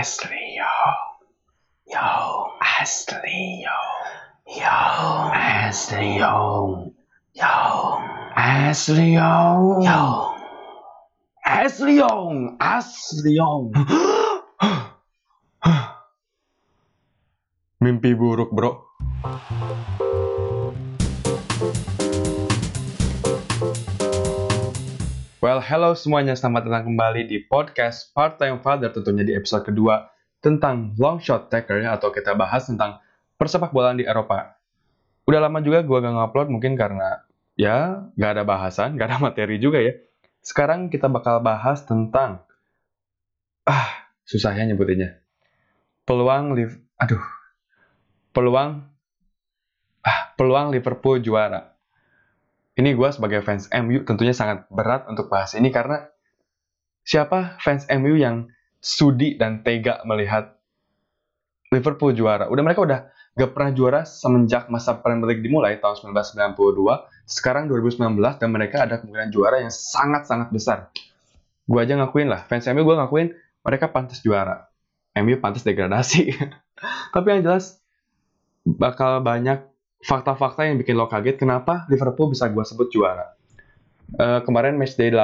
Asli yo. Yo. Asli yo. Yo. Asli yo. Yo. Asli yo. Yo. Asli yo. Asli yo. Mimpi buruk, bro. Well, hello semuanya. Selamat datang kembali di podcast Part Time Father tentunya di episode kedua tentang long shot taker atau kita bahas tentang persepak bolaan di Eropa. Udah lama juga gue gak ngupload mungkin karena ya gak ada bahasan, gak ada materi juga ya. Sekarang kita bakal bahas tentang ah susah ya nyebutinnya. Peluang live, aduh, peluang ah peluang Liverpool juara. Ini gue sebagai fans MU tentunya sangat berat untuk bahas ini karena siapa fans MU yang sudi dan tega melihat Liverpool juara? Udah mereka udah gak pernah juara semenjak masa Premier League dimulai tahun 1992, sekarang 2019 dan mereka ada kemungkinan juara yang sangat-sangat besar. Gue aja ngakuin lah, fans MU gue ngakuin mereka pantas juara. MU pantas degradasi. Tapi yang jelas bakal banyak fakta-fakta yang bikin lo kaget kenapa Liverpool bisa gue sebut juara. Uh, kemarin match day 8,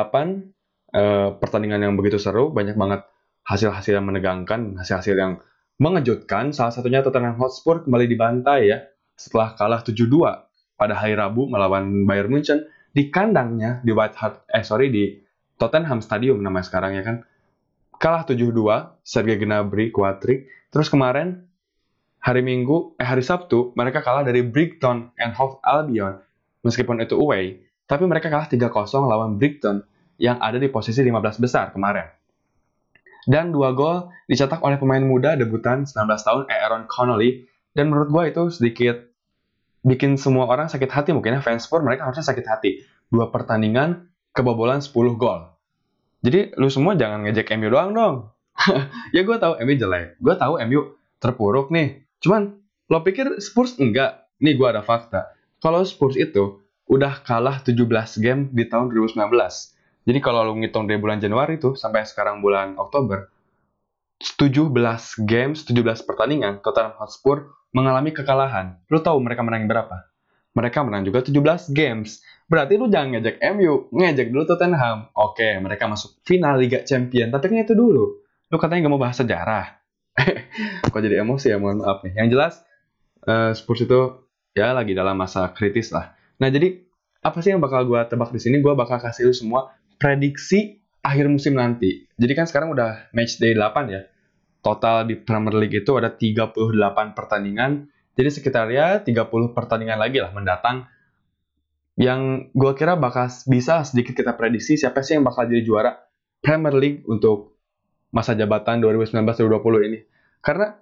uh, pertandingan yang begitu seru, banyak banget hasil-hasil yang menegangkan, hasil-hasil yang mengejutkan. Salah satunya Tottenham Hotspur kembali dibantai ya, setelah kalah 7-2 pada hari Rabu melawan Bayern Munchen di kandangnya di White Hart, eh sorry di Tottenham Stadium namanya sekarang ya kan. Kalah 7-2, Sergei Gnabry kuatrik. Terus kemarin hari Minggu, eh hari Sabtu, mereka kalah dari Brighton and Hove Albion. Meskipun itu away, tapi mereka kalah 3-0 lawan Brighton yang ada di posisi 15 besar kemarin. Dan dua gol dicetak oleh pemain muda debutan 19 tahun Aaron Connolly. Dan menurut gue itu sedikit bikin semua orang sakit hati mungkin ya. Fans Spurs mereka harusnya sakit hati. Dua pertandingan kebobolan 10 gol. Jadi lu semua jangan ngejek MU doang dong. ya gue tahu MU jelek. Gue tahu MU terpuruk nih. Cuman lo pikir Spurs enggak? Nih gue ada fakta. Kalau Spurs itu udah kalah 17 game di tahun 2019. Jadi kalau lo ngitung dari bulan Januari tuh sampai sekarang bulan Oktober, 17 games, 17 pertandingan Tottenham Hotspur mengalami kekalahan. Lo tahu mereka menang berapa? Mereka menang juga 17 games. Berarti lu jangan ngejek MU, ngejek dulu Tottenham. Oke, mereka masuk final Liga Champion, tapi kan itu dulu. Lu katanya gak mau bahas sejarah. Kok jadi emosi ya, mohon maaf nih. Yang jelas, uh, Spurs itu ya lagi dalam masa kritis lah. Nah, jadi apa sih yang bakal gue tebak di sini? Gue bakal kasih lu semua prediksi akhir musim nanti. Jadi kan sekarang udah match day 8 ya. Total di Premier League itu ada 38 pertandingan. Jadi sekitar ya 30 pertandingan lagi lah mendatang. Yang gue kira bakal bisa sedikit kita prediksi siapa sih yang bakal jadi juara Premier League untuk masa jabatan 2019-2020 ini. Karena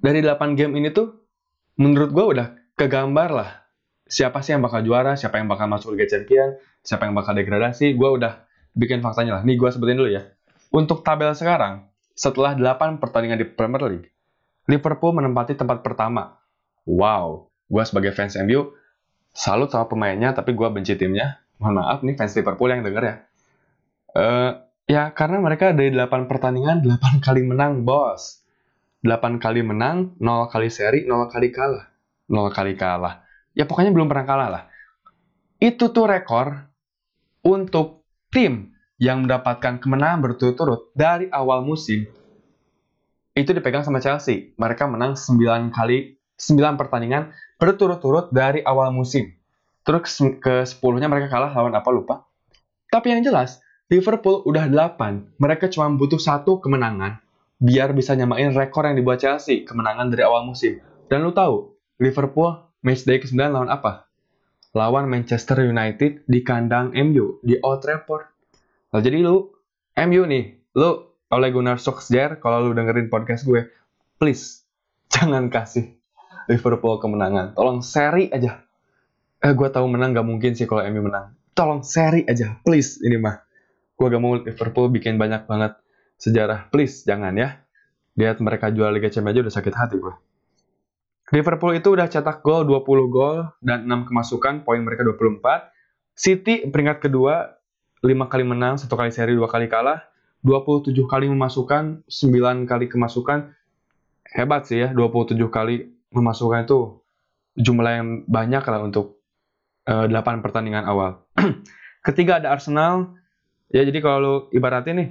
dari 8 game ini tuh menurut gue udah kegambar lah siapa sih yang bakal juara, siapa yang bakal masuk Liga Champion, siapa yang bakal degradasi. Gue udah bikin faktanya lah. Nih gue sebutin dulu ya. Untuk tabel sekarang, setelah 8 pertandingan di Premier League, Liverpool menempati tempat pertama. Wow, gue sebagai fans MU salut sama pemainnya, tapi gue benci timnya. Mohon maaf nih fans Liverpool yang denger ya. Uh, Ya, karena mereka dari 8 pertandingan, 8 kali menang, bos. 8 kali menang, 0 kali seri, 0 kali kalah. 0 kali kalah. Ya pokoknya belum pernah kalah lah. Itu tuh rekor untuk tim yang mendapatkan kemenangan berturut-turut dari awal musim. Itu dipegang sama Chelsea. Mereka menang 9 kali, 9 pertandingan berturut-turut dari awal musim. Terus ke 10-nya mereka kalah lawan apa lupa. Tapi yang jelas, Liverpool udah 8. Mereka cuma butuh satu kemenangan biar bisa nyamain rekor yang dibuat Chelsea, kemenangan dari awal musim. Dan lu tahu, Liverpool matchday ke-9 lawan apa? Lawan Manchester United di kandang MU di Old Trafford. Nah, jadi lu MU nih, lu oleh Gunnar Solskjaer kalau lu dengerin podcast gue, please jangan kasih Liverpool kemenangan. Tolong seri aja. Eh, gue tahu menang gak mungkin sih kalau MU menang. Tolong seri aja, please ini mah gue gak mau Liverpool bikin banyak banget sejarah. Please, jangan ya. Lihat mereka jual Liga Champions aja udah sakit hati gue. Liverpool itu udah cetak gol 20 gol dan 6 kemasukan, poin mereka 24. City peringkat kedua, 5 kali menang, 1 kali seri, 2 kali kalah. 27 kali memasukkan, 9 kali kemasukan. Hebat sih ya, 27 kali memasukkan itu jumlah yang banyak lah untuk uh, eh, 8 pertandingan awal. Ketiga ada Arsenal. Ya jadi kalau lu ibaratin nih,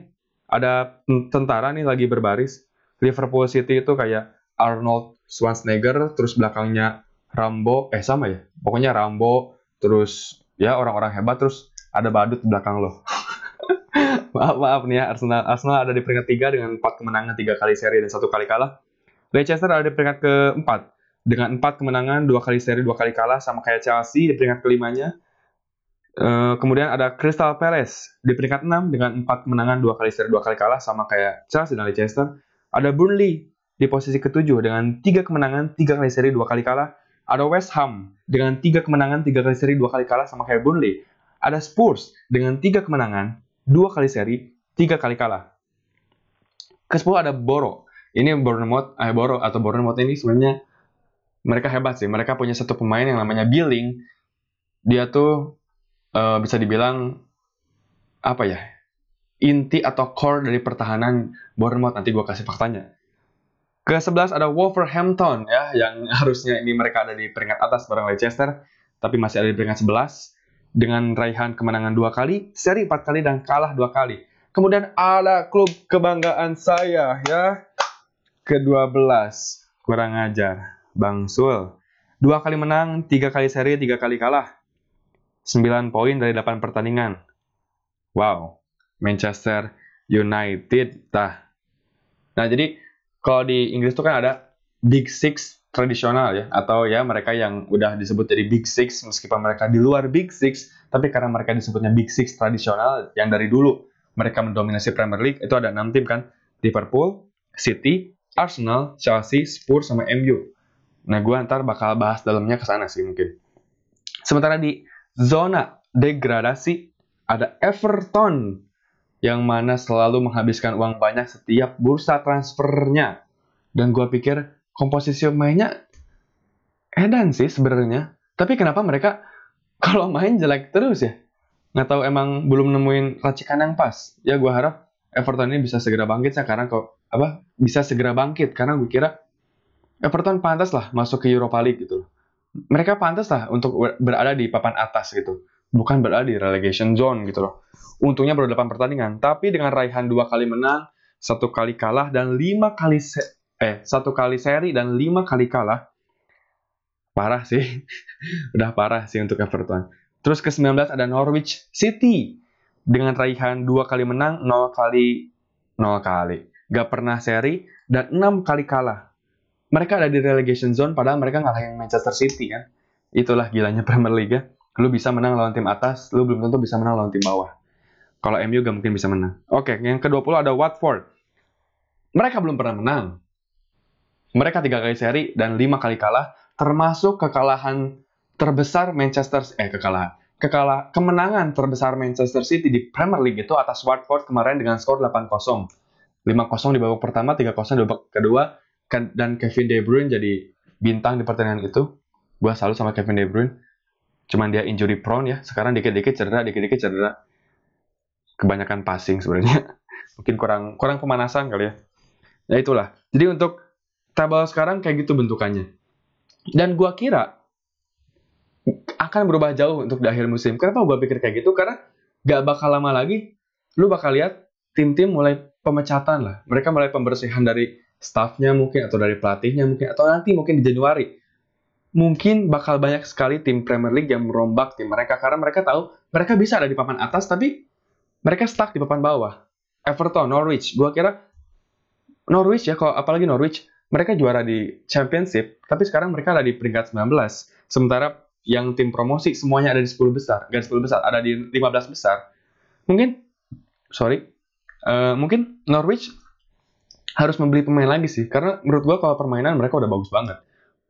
ada tentara nih lagi berbaris. Liverpool City itu kayak Arnold Schwarzenegger, terus belakangnya Rambo, eh sama ya, pokoknya Rambo, terus ya orang-orang hebat, terus ada badut di belakang lo. maaf maaf nih ya Arsenal Arsenal ada di peringkat 3 dengan 4 kemenangan 3 kali seri dan satu kali kalah. Leicester ada di peringkat keempat dengan 4 kemenangan, 2 kali seri, 2 kali kalah sama kayak Chelsea di peringkat kelimanya. Uh, kemudian ada Crystal Palace di peringkat 6 dengan 4 kemenangan, 2 kali seri, 2 kali kalah sama kayak Chelsea dan Leicester. Ada Burnley di posisi ketujuh dengan 3 kemenangan, 3 kali seri, 2 kali kalah. Ada West Ham dengan 3 kemenangan, 3 kali seri, 2 kali kalah sama kayak Burnley. Ada Spurs dengan 3 kemenangan, 2 kali seri, 3 kali kalah. Ke-10 ada Boro. Ini Bournemouth, eh Boro atau Bournemouth ini sebenarnya mereka hebat sih. Mereka punya satu pemain yang namanya Billing. Dia tuh uh, bisa dibilang apa ya? Inti atau core dari pertahanan Bournemouth. Nanti gue kasih faktanya. Ke-11 ada Wolverhampton ya, yang harusnya ini mereka ada di peringkat atas bareng Leicester, tapi masih ada di peringkat 11 dengan raihan kemenangan dua kali, seri empat kali dan kalah dua kali. Kemudian ada klub kebanggaan saya ya, ke-12 kurang ajar, Bang Sul. Dua kali menang, tiga kali seri, tiga kali kalah. 9 poin dari 8 pertandingan. Wow, Manchester United. Tah. Nah, jadi kalau di Inggris itu kan ada Big Six tradisional ya, atau ya mereka yang udah disebut jadi Big Six meskipun mereka di luar Big Six, tapi karena mereka disebutnya Big Six tradisional yang dari dulu mereka mendominasi Premier League itu ada enam tim kan, Liverpool, City, Arsenal, Chelsea, Spurs sama MU. Nah, gue ntar bakal bahas dalamnya ke sana sih mungkin. Sementara di zona degradasi ada Everton yang mana selalu menghabiskan uang banyak setiap bursa transfernya. Dan gue pikir komposisi mainnya edan sih sebenarnya. Tapi kenapa mereka kalau main jelek terus ya? Nggak tahu emang belum nemuin racikan yang pas. Ya gue harap Everton ini bisa segera bangkit sekarang kok apa bisa segera bangkit karena gue kira Everton pantas lah masuk ke Europa League gitu Mereka pantas lah untuk berada di papan atas gitu bukan berada di relegation zone gitu loh. Untungnya baru 8 pertandingan, tapi dengan raihan dua kali menang, satu kali kalah dan lima kali se eh satu kali seri dan lima kali kalah, parah sih, udah parah sih untuk Everton. Terus ke 19 ada Norwich City dengan raihan dua kali menang, nol kali nol kali, gak pernah seri dan enam kali kalah. Mereka ada di relegation zone padahal mereka ngalahin Manchester City kan. Itulah gilanya Premier League ya lu bisa menang lawan tim atas, lu belum tentu bisa menang lawan tim bawah. Kalau MU gak mungkin bisa menang. Oke, yang ke-20 ada Watford. Mereka belum pernah menang. Mereka tiga kali seri dan lima kali kalah, termasuk kekalahan terbesar Manchester eh kekalahan kekalah kemenangan terbesar Manchester City di Premier League itu atas Watford kemarin dengan skor 8-0. 5-0 di babak pertama, 3-0 di babak kedua, dan Kevin De Bruyne jadi bintang di pertandingan itu. Gua selalu sama Kevin De Bruyne. Cuman dia injury prone ya. Sekarang dikit-dikit cedera dikit-dikit cedera. Kebanyakan passing sebenarnya. Mungkin kurang kurang pemanasan kali ya. Ya itulah. Jadi untuk tabel sekarang kayak gitu bentukannya. Dan gua kira akan berubah jauh untuk di akhir musim. Kenapa gua pikir kayak gitu? Karena gak bakal lama lagi lu bakal lihat tim-tim mulai pemecatan lah. Mereka mulai pembersihan dari staffnya mungkin atau dari pelatihnya mungkin atau nanti mungkin di Januari mungkin bakal banyak sekali tim Premier League yang merombak tim mereka karena mereka tahu mereka bisa ada di papan atas tapi mereka stuck di papan bawah. Everton, Norwich, gua kira Norwich ya, kalau apalagi Norwich, mereka juara di Championship, tapi sekarang mereka ada di peringkat 19. Sementara yang tim promosi semuanya ada di 10 besar, gak 10 besar, ada di 15 besar. Mungkin, sorry, uh, mungkin Norwich harus membeli pemain lagi sih, karena menurut gua kalau permainan mereka udah bagus banget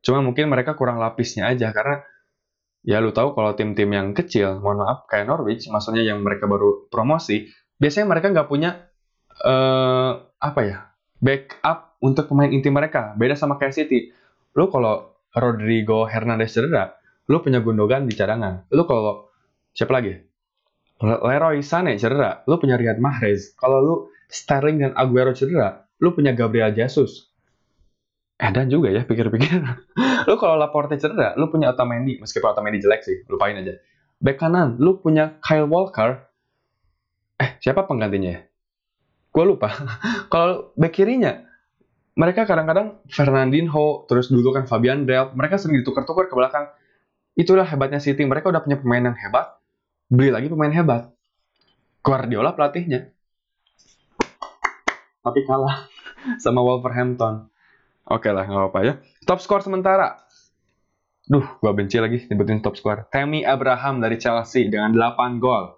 Cuma mungkin mereka kurang lapisnya aja karena ya lu tahu kalau tim-tim yang kecil, mohon maaf kayak Norwich, maksudnya yang mereka baru promosi, biasanya mereka nggak punya uh, apa ya backup untuk pemain inti mereka. Beda sama kayak City. Lu kalau Rodrigo Hernandez cedera, lu punya Gundogan di cadangan. Lu kalau siapa lagi? Leroy Sané cedera, lu punya Riyad Mahrez. Kalau lu Sterling dan Aguero cedera, lu punya Gabriel Jesus. Eh dan juga ya pikir-pikir. lu kalau Laporte cedera, lu punya Otamendi, meskipun Otamendi jelek sih, lupain aja. Back kanan, lu punya Kyle Walker. Eh, siapa penggantinya ya? Gue lupa. kalau back kirinya, mereka kadang-kadang Fernandinho, terus dulu kan Fabian Delp, mereka sering ditukar-tukar ke belakang. Itulah hebatnya City, mereka udah punya pemain yang hebat, beli lagi pemain hebat. Guardiola pelatihnya. Tapi kalah sama Wolverhampton. Oke lah, nggak apa-apa ya. Top skor sementara. Duh, gua benci lagi nyebutin top skor. Tammy Abraham dari Chelsea dengan 8 gol.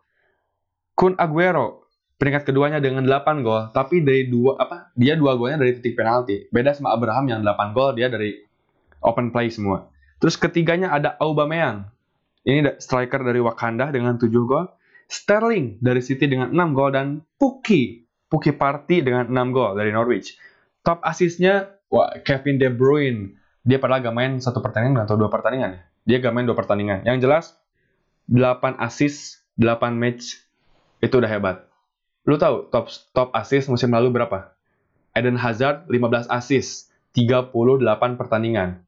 Kun Aguero peringkat keduanya dengan 8 gol, tapi dari dua apa? Dia dua golnya dari titik penalti. Beda sama Abraham yang 8 gol dia dari open play semua. Terus ketiganya ada Aubameyang. Ini striker dari Wakanda dengan 7 gol. Sterling dari City dengan 6 gol dan Puki Puki Party dengan 6 gol dari Norwich. Top asisnya wah, Kevin De Bruyne. Dia padahal gak main satu pertandingan atau dua pertandingan ya. Dia gak main dua pertandingan. Yang jelas 8 asis, 8 match itu udah hebat. Lu tahu top top assist musim lalu berapa? Eden Hazard 15 assist, 38 pertandingan.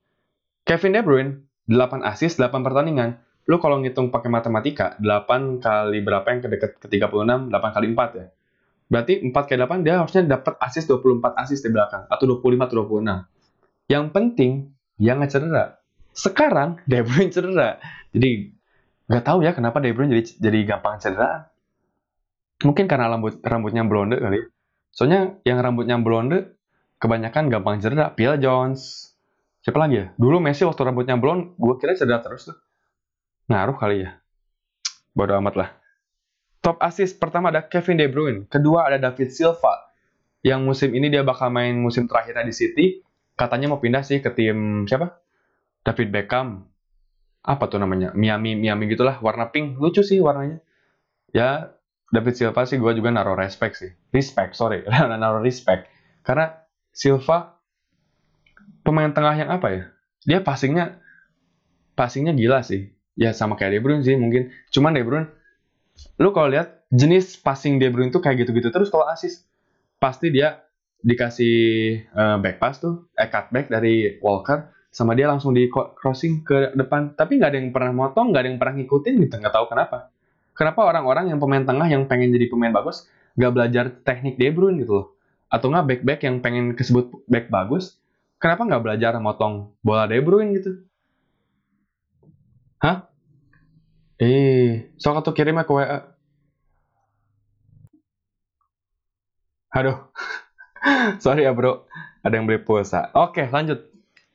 Kevin De Bruyne 8 assist, 8 pertandingan. Lu kalau ngitung pakai matematika, 8 kali berapa yang kedeket ke 36, 8 kali 4 ya. Berarti 4 kali 8 dia harusnya dapat assist 24 assist di belakang atau 25 atau 26. Yang penting dia nggak cedera. Sekarang De Bruyne cedera. Jadi nggak tahu ya kenapa De Bruyne jadi jadi gampang cedera mungkin karena rambut rambutnya blonde kali ya. soalnya yang rambutnya blonde kebanyakan gampang cedera Phil Jones siapa lagi ya dulu Messi waktu rambutnya blonde gue kira cedera terus tuh ngaruh kali ya bodo amat lah top assist pertama ada Kevin De Bruyne kedua ada David Silva yang musim ini dia bakal main musim terakhirnya di City katanya mau pindah sih ke tim siapa David Beckham apa tuh namanya Miami Miami gitulah warna pink lucu sih warnanya ya David Silva sih gue juga naruh respect sih. Respect, sorry. naruh respect. Karena Silva pemain tengah yang apa ya? Dia passingnya passingnya gila sih. Ya sama kayak De Bruyne sih mungkin. Cuman De Bruyne, lu kalau lihat jenis passing De Bruyne tuh kayak gitu-gitu terus kalau assist pasti dia dikasih uh, back pass tuh, eh cutback dari Walker sama dia langsung di crossing ke depan. Tapi nggak ada yang pernah motong, nggak ada yang pernah ngikutin gitu, nggak tahu kenapa. Kenapa orang-orang yang pemain tengah yang pengen jadi pemain bagus gak belajar teknik De Bruyne gitu loh? Atau nggak back-back yang pengen kesebut back bagus kenapa nggak belajar motong bola De Bruyne gitu? Hah eh sok atau kirimnya ke WA aduh. Sorry ya bro. Ada yang beli pulsa. Oke lanjut.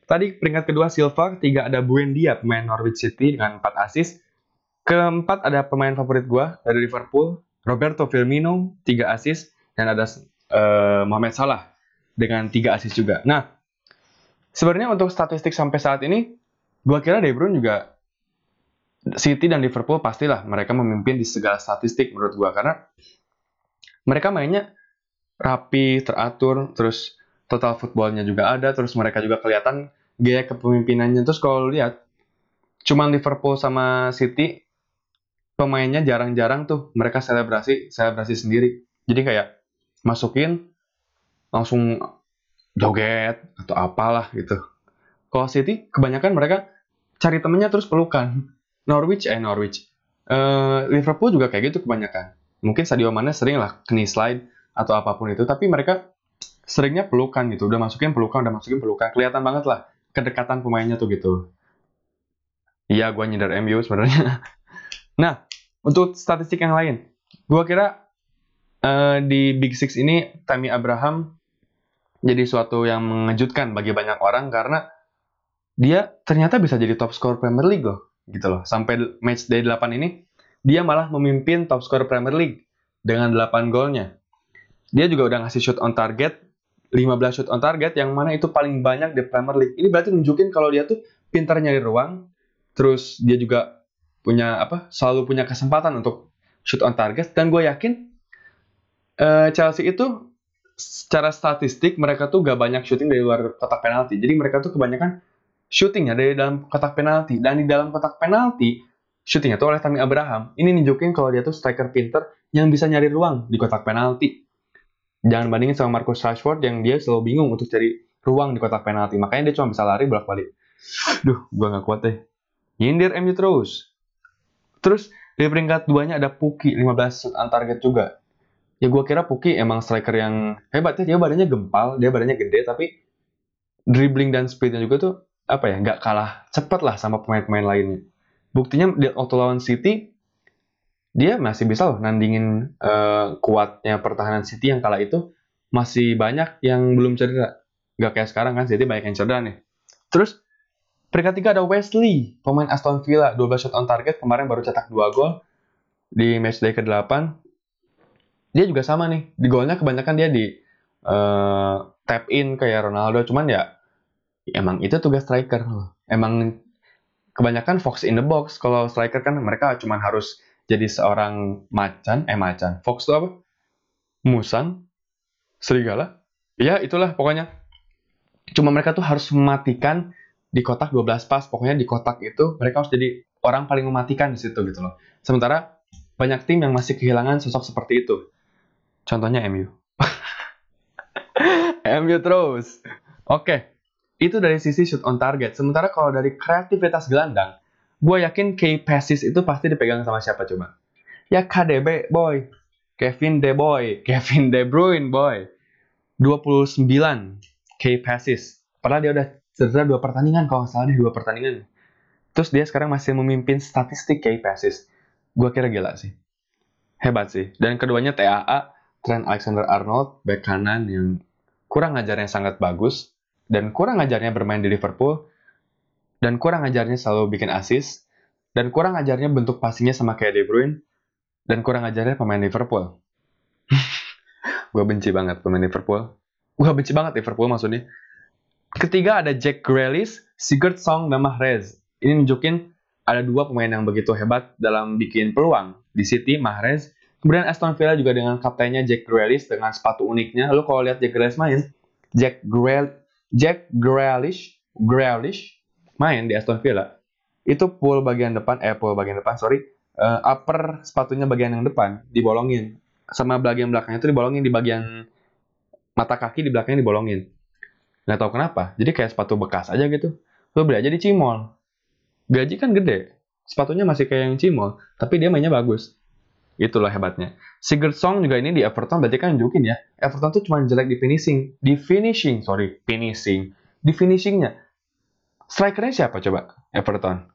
Tadi peringkat kedua Silva ketiga ada Buendia pemain Norwich City dengan 4 assist. Keempat ada pemain favorit gue dari Liverpool, Roberto Firmino, 3 assist, dan ada uh, Mohamed Salah dengan 3 assist juga. Nah, sebenarnya untuk statistik sampai saat ini, gue kira De Bruyne juga City dan Liverpool pastilah mereka memimpin di segala statistik menurut gue karena mereka mainnya rapi, teratur, terus total footballnya juga ada, terus mereka juga kelihatan gaya kepemimpinannya. Terus kalau lihat, cuman Liverpool sama City pemainnya jarang-jarang tuh mereka selebrasi selebrasi sendiri. Jadi kayak masukin langsung joget atau apalah gitu. Kalau City kebanyakan mereka cari temennya terus pelukan Norwich eh Norwich. Uh, Liverpool juga kayak gitu kebanyakan. Mungkin Sadio Mane sering lah knee slide atau apa pun itu tapi mereka seringnya pelukan gitu. Udah masukin pelukan udah masukin pelukan. Kelihatan banget lah kedekatan pemainnya tuh gitu. Iya gue nyindir MU sebenarnya. Nah, untuk statistik yang lain, gue kira uh, di Big Six ini Tammy Abraham jadi suatu yang mengejutkan bagi banyak orang karena dia ternyata bisa jadi top scorer Premier League loh, gitu loh. Sampai match day 8 ini, dia malah memimpin top scorer Premier League dengan 8 golnya. Dia juga udah ngasih shoot on target, 15 shoot on target, yang mana itu paling banyak di Premier League. Ini berarti nunjukin kalau dia tuh pintar nyari ruang, terus dia juga punya apa selalu punya kesempatan untuk shoot on target dan gue yakin uh, Chelsea itu secara statistik mereka tuh gak banyak shooting dari luar kotak penalti jadi mereka tuh kebanyakan shootingnya dari dalam kotak penalti dan di dalam kotak penalti shootingnya tuh oleh Tammy Abraham ini nunjukin kalau dia tuh striker pinter yang bisa nyari ruang di kotak penalti Jangan bandingin sama Marcus Rashford yang dia selalu bingung untuk cari ruang di kotak penalti. Makanya dia cuma bisa lari bolak-balik. Duh, gua nggak kuat deh. Nyindir MU terus. Terus di peringkat duanya ada Puki 15 shoot on target juga. Ya gua kira Puki emang striker yang hebat ya. Dia badannya gempal, dia badannya gede tapi dribbling dan speednya juga tuh apa ya nggak kalah cepet lah sama pemain-pemain lainnya. Buktinya di waktu lawan City dia masih bisa loh nandingin uh, kuatnya pertahanan City yang kala itu masih banyak yang belum cedera. Gak kayak sekarang kan City banyak yang cedera nih. Terus peringkat tiga ada Wesley, pemain Aston Villa, 12 shot on target, kemarin baru cetak 2 gol di matchday ke-8. Dia juga sama nih, di golnya kebanyakan dia di uh, tap in kayak Ronaldo, cuman ya emang itu tugas striker. Emang kebanyakan fox in the box. Kalau striker kan mereka cuma harus jadi seorang macan, eh macan. Fox itu apa? Musang, serigala. Ya, itulah pokoknya. Cuma mereka tuh harus mematikan di kotak 12 pas. Pokoknya di kotak itu mereka harus jadi orang paling mematikan di situ gitu loh. Sementara banyak tim yang masih kehilangan sosok seperti itu. Contohnya MU. MU terus. Oke, itu dari sisi shoot on target. Sementara kalau dari kreativitas gelandang, gue yakin K Passes itu pasti dipegang sama siapa coba? Ya KDB boy, Kevin De Boy, Kevin De Bruyne boy. 29 K Passes. Padahal dia udah cedera dua pertandingan kalau salah deh dua pertandingan. Terus dia sekarang masih memimpin statistik K Passes. Gue kira gila sih. Hebat sih. Dan keduanya TAA, Trent Alexander-Arnold, back kanan yang kurang ngajarnya sangat bagus dan kurang ngajarnya bermain di Liverpool dan kurang ajarnya selalu bikin assist, dan kurang ajarnya bentuk passingnya sama kayak De Bruyne, dan kurang ajarnya pemain Liverpool. gue benci banget pemain Liverpool. Gue benci banget Liverpool maksudnya. Ketiga ada Jack Grealish, Sigurd Song, dan Mahrez. Ini nunjukin ada dua pemain yang begitu hebat dalam bikin peluang. Di City, Mahrez. Kemudian Aston Villa juga dengan kaptennya Jack Grealish dengan sepatu uniknya. Lu kalau lihat Jack Grealish main, Jack Grealish, Jack Grealish, Grealish main di Aston Villa. Itu pool bagian depan eh pool bagian depan sorry. Uh, upper sepatunya bagian yang depan dibolongin. Sama bagian belakangnya itu dibolongin di bagian mata kaki di belakangnya dibolongin. Nggak tahu kenapa. Jadi kayak sepatu bekas aja gitu. Lo beli aja di Cimol. Gaji kan gede. Sepatunya masih kayak yang Cimol tapi dia mainnya bagus itulah hebatnya Sigurd Song juga ini di Everton berarti kan nunjukin ya Everton tuh cuma jelek di finishing di finishing sorry finishing di finishingnya Strikernya siapa coba? Everton.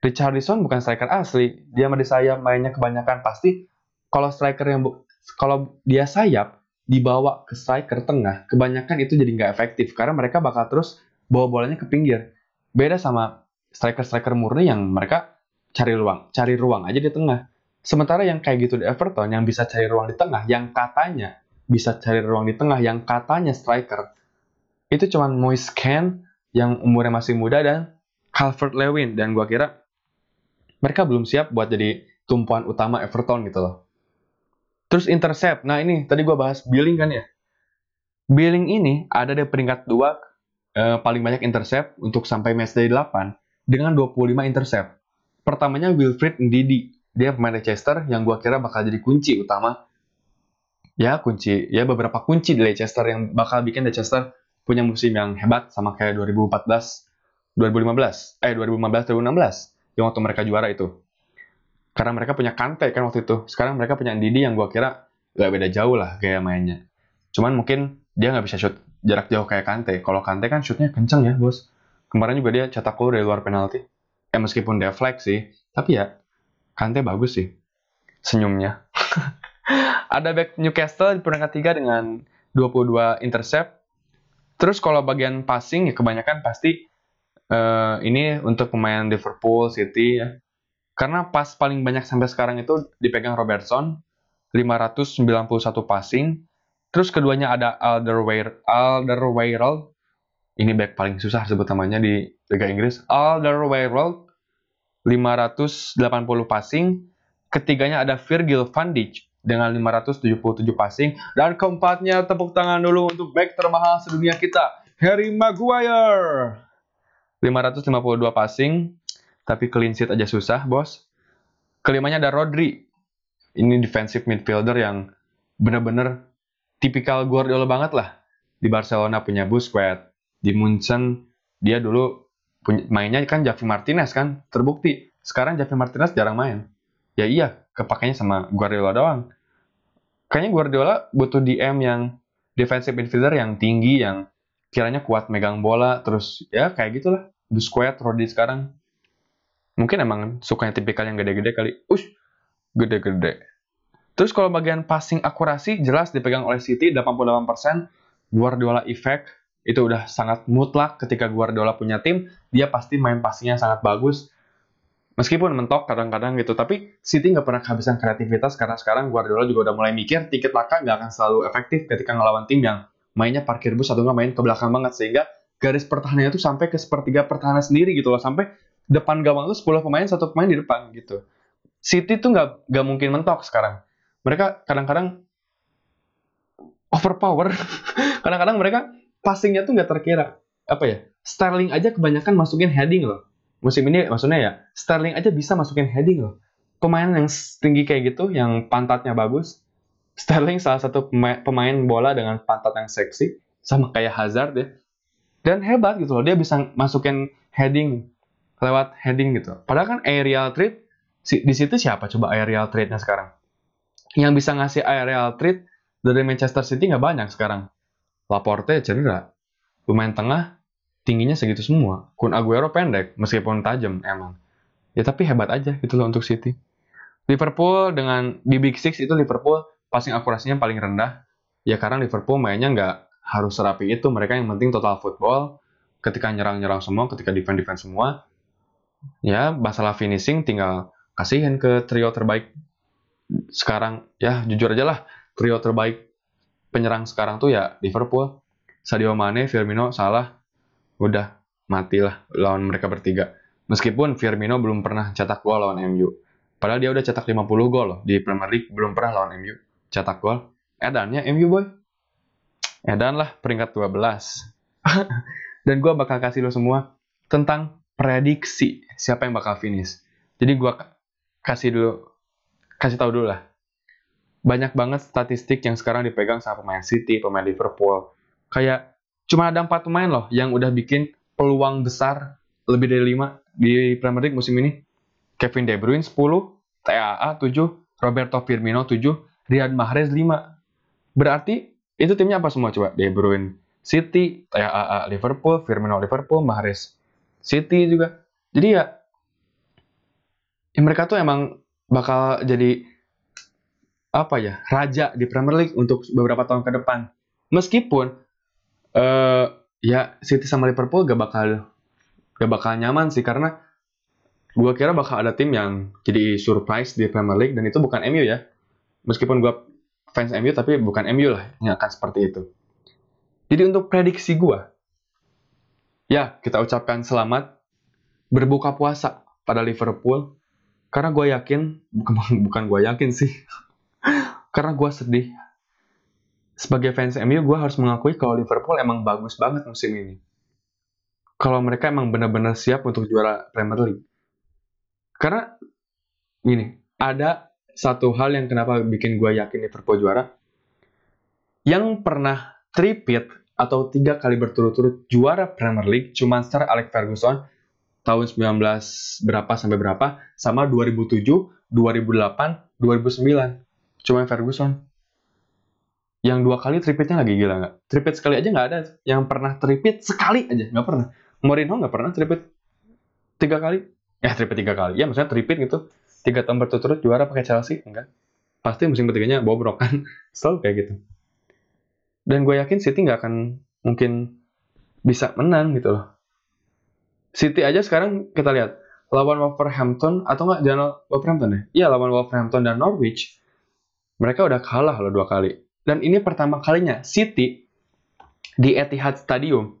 Richardson bukan striker asli. Dia di sayap mainnya kebanyakan pasti kalau striker yang kalau dia sayap dibawa ke striker tengah, kebanyakan itu jadi nggak efektif karena mereka bakal terus bawa bolanya ke pinggir. Beda sama striker-striker murni yang mereka cari ruang, cari ruang aja di tengah. Sementara yang kayak gitu di Everton yang bisa cari ruang di tengah, yang katanya bisa cari ruang di tengah, yang katanya striker, itu cuman Moise Kean yang umurnya masih muda dan Calvert Lewin dan gua kira mereka belum siap buat jadi tumpuan utama Everton gitu loh. Terus intercept. Nah, ini tadi gua bahas Billing kan ya. Billing ini ada di peringkat 2 eh, paling banyak intercept untuk sampai match day 8 dengan 25 intercept. Pertamanya Wilfried Ndidi. Dia pemain Leicester yang gua kira bakal jadi kunci utama. Ya, kunci. Ya, beberapa kunci di Leicester yang bakal bikin Leicester punya musim yang hebat sama kayak 2014, 2015, eh 2015, 2016 yang waktu mereka juara itu. Karena mereka punya Kante kan waktu itu. Sekarang mereka punya Didi yang gue kira gak beda jauh lah gaya mainnya. Cuman mungkin dia nggak bisa shoot jarak jauh kayak Kante. Kalau Kante kan shootnya kenceng ya bos. Kemarin juga dia cetak gol dari luar penalti. Ya meskipun dia flag sih, tapi ya Kante bagus sih senyumnya. Ada back Newcastle di peringkat 3 dengan 22 intercept, Terus kalau bagian passing ya kebanyakan pasti uh, ini untuk pemain Liverpool, City ya. Karena pas paling banyak sampai sekarang itu dipegang Robertson 591 passing. Terus keduanya ada Alderweireld, Alderweireld. Ini back paling susah sebut namanya di Liga Inggris. Alderweireld 580 passing. Ketiganya ada Virgil van Dijk dengan 577 passing. Dan keempatnya tepuk tangan dulu untuk back termahal sedunia kita, Harry Maguire. 552 passing, tapi clean sheet aja susah, bos. Kelimanya ada Rodri. Ini defensive midfielder yang bener-bener tipikal Guardiola banget lah. Di Barcelona punya Busquets, di Munchen dia dulu mainnya kan Javi Martinez kan, terbukti. Sekarang Javi Martinez jarang main. Ya iya, kepakainya sama Guardiola doang. Kayaknya Guardiola butuh DM yang defensive midfielder yang tinggi, yang kiranya kuat megang bola, terus ya kayak gitulah. Busquets, Rodri sekarang. Mungkin emang sukanya tipikal yang gede-gede kali. Ush, gede-gede. Terus kalau bagian passing akurasi jelas dipegang oleh City 88%. Guardiola effect itu udah sangat mutlak ketika Guardiola punya tim, dia pasti main passingnya sangat bagus. Meskipun mentok kadang-kadang gitu, tapi City nggak pernah kehabisan kreativitas karena sekarang Guardiola juga udah mulai mikir tiket laka nggak akan selalu efektif ketika ngelawan tim yang mainnya parkir bus atau nggak main ke belakang banget sehingga garis pertahanannya itu sampai ke sepertiga pertahanan sendiri gitu loh sampai depan gawang itu 10 pemain satu pemain di depan gitu. City tuh nggak nggak mungkin mentok sekarang. Mereka kadang-kadang overpower. kadang-kadang mereka passingnya tuh nggak terkira. Apa ya? Sterling aja kebanyakan masukin heading loh. Musim ini maksudnya ya, Sterling aja bisa masukin heading loh. Pemain yang tinggi kayak gitu, yang pantatnya bagus. Sterling salah satu pemain, bola dengan pantat yang seksi, sama kayak Hazard ya. Dan hebat gitu loh, dia bisa masukin heading lewat heading gitu. Padahal kan aerial trade di situ siapa coba aerial trade-nya sekarang? Yang bisa ngasih aerial trade dari Manchester City nggak banyak sekarang. Laporte cedera. Pemain tengah tingginya segitu semua. Kun Aguero pendek meskipun tajam emang. Ya tapi hebat aja gitu loh untuk City. Liverpool dengan di Big Six itu Liverpool passing akurasinya paling rendah. Ya karena Liverpool mainnya nggak harus serapi itu. Mereka yang penting total football. Ketika nyerang-nyerang semua, ketika defend-defend semua. Ya masalah finishing tinggal kasihin ke trio terbaik sekarang ya jujur aja lah trio terbaik penyerang sekarang tuh ya Liverpool. Sadio Mane Firmino Salah udah matilah lawan mereka bertiga. Meskipun Firmino belum pernah cetak gol lawan MU padahal dia udah cetak 50 gol loh di Premier League belum pernah lawan MU cetak gol. Edannya MU boy. Edan lah peringkat 12 dan gue bakal kasih lo semua tentang prediksi siapa yang bakal finish. Jadi gue kasih dulu kasih tahu dulu lah banyak banget statistik yang sekarang dipegang sama pemain City, pemain Liverpool. Kayak cuma ada empat pemain loh yang udah bikin peluang besar lebih dari lima di Premier League musim ini. Kevin De Bruyne 10, TAA 7, Roberto Firmino 7, Riyad Mahrez 5. Berarti itu timnya apa semua coba? De Bruyne City, TAA Liverpool, Firmino Liverpool, Mahrez City juga. Jadi ya, ya mereka tuh emang bakal jadi apa ya raja di Premier League untuk beberapa tahun ke depan. Meskipun uh, ya City sama Liverpool gak bakal gak bakal nyaman sih karena gue kira bakal ada tim yang jadi surprise di Premier League dan itu bukan MU ya. Meskipun gue fans MU tapi bukan MU lah yang akan seperti itu. Jadi untuk prediksi gue, ya kita ucapkan selamat berbuka puasa pada Liverpool karena gue yakin bukan bukan gue yakin sih karena gue sedih. Sebagai fans MU gue harus mengakui kalau Liverpool emang bagus banget musim ini. Kalau mereka emang benar-benar siap untuk juara Premier League. Karena ini ada satu hal yang kenapa bikin gue yakin Liverpool juara. Yang pernah tripit atau tiga kali berturut-turut juara Premier League cuma Sir Alex Ferguson tahun 19 berapa sampai berapa sama 2007, 2008, 2009. Cuma Ferguson. Yang dua kali tripitnya lagi gila nggak? Tripit sekali aja nggak ada. Yang pernah tripit sekali aja nggak pernah. Mourinho nggak pernah tripit tiga kali. Ya tripit tiga kali. Ya maksudnya tripit gitu. Tiga tahun berturut-turut juara pakai Chelsea enggak? Pasti musim ketiganya bobrok kan. Selalu kayak gitu. Dan gue yakin City nggak akan mungkin bisa menang gitu loh City aja sekarang kita lihat lawan Wolverhampton atau enggak jangan Wolverhampton ya? Iya lawan Wolverhampton dan Norwich. Mereka udah kalah loh dua kali. Dan ini pertama kalinya City di Etihad Stadium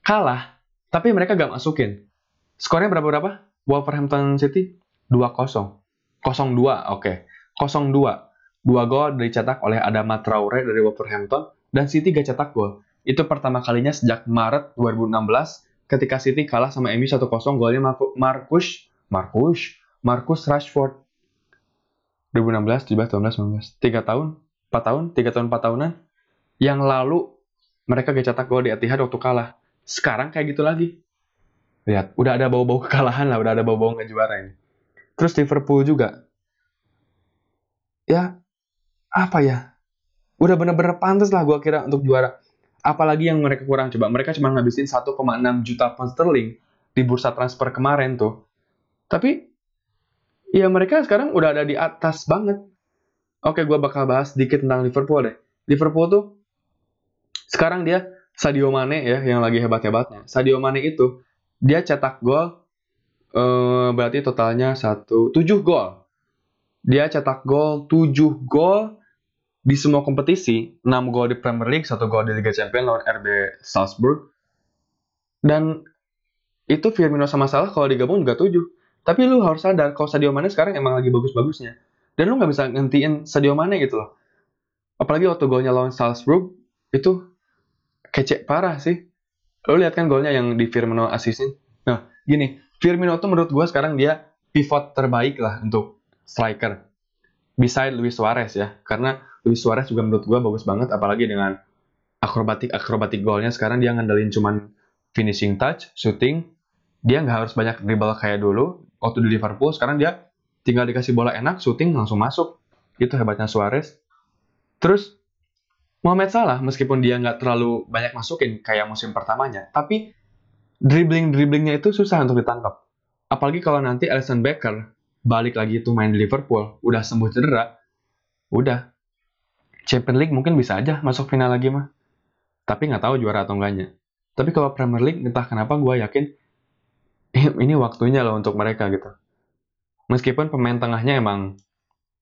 kalah, tapi mereka gak masukin. Skornya berapa berapa? Wolverhampton City 2-0. 0-2, oke. Okay. 0-2. Dua gol dicetak oleh Adama Traore dari Wolverhampton dan City gak cetak gol. Itu pertama kalinya sejak Maret 2016 ketika City kalah sama MU 1-0 golnya Marcus Marcus Marcus Rashford 2016, 17, 18, 19 3 tahun 4 tahun 3 tahun 4 tahunan Yang lalu mereka gak cetak gol di Etihad waktu kalah. Sekarang kayak gitu lagi. Lihat, udah ada bau-bau kekalahan lah, udah ada bau-bau nggak juara ini. Terus Liverpool juga. Ya, apa ya? Udah bener-bener pantas lah gue kira untuk juara. Apalagi yang mereka kurang coba. Mereka cuma ngabisin 1,6 juta pound sterling di bursa transfer kemarin tuh. Tapi, ya mereka sekarang udah ada di atas banget. Oke, gue bakal bahas sedikit tentang Liverpool deh. Liverpool tuh sekarang dia Sadio Mane ya yang lagi hebat-hebatnya. Sadio Mane itu dia cetak gol eh, berarti totalnya satu tujuh gol. Dia cetak gol 7 gol di semua kompetisi, 6 gol di Premier League, 1 gol di Liga Champions lawan RB Salzburg. Dan itu Firmino sama Salah kalau digabung juga 7. Tapi lu harus sadar kalau Sadio Mane sekarang emang lagi bagus-bagusnya. Dan lu nggak bisa ngentiin Sadio Mane gitu loh. Apalagi waktu golnya lawan Salzburg, itu kece parah sih. Lo lihat kan golnya yang di Firmino asisin. Nah, gini, Firmino tuh menurut gue sekarang dia pivot terbaik lah untuk striker. Beside Luis Suarez ya, karena Luis Suarez juga menurut gue bagus banget, apalagi dengan akrobatik-akrobatik golnya sekarang dia ngandelin cuman finishing touch, shooting, dia nggak harus banyak dribble kayak dulu waktu di Liverpool, sekarang dia tinggal dikasih bola enak, shooting langsung masuk. Itu hebatnya Suarez. Terus Mohamed Salah meskipun dia nggak terlalu banyak masukin kayak musim pertamanya, tapi dribbling-dribblingnya itu susah untuk ditangkap. Apalagi kalau nanti Alisson Becker balik lagi itu main di Liverpool, udah sembuh cedera, udah. Champions League mungkin bisa aja masuk final lagi mah. Tapi nggak tahu juara atau enggaknya. Tapi kalau Premier League, entah kenapa gue yakin ini waktunya loh untuk mereka gitu. Meskipun pemain tengahnya emang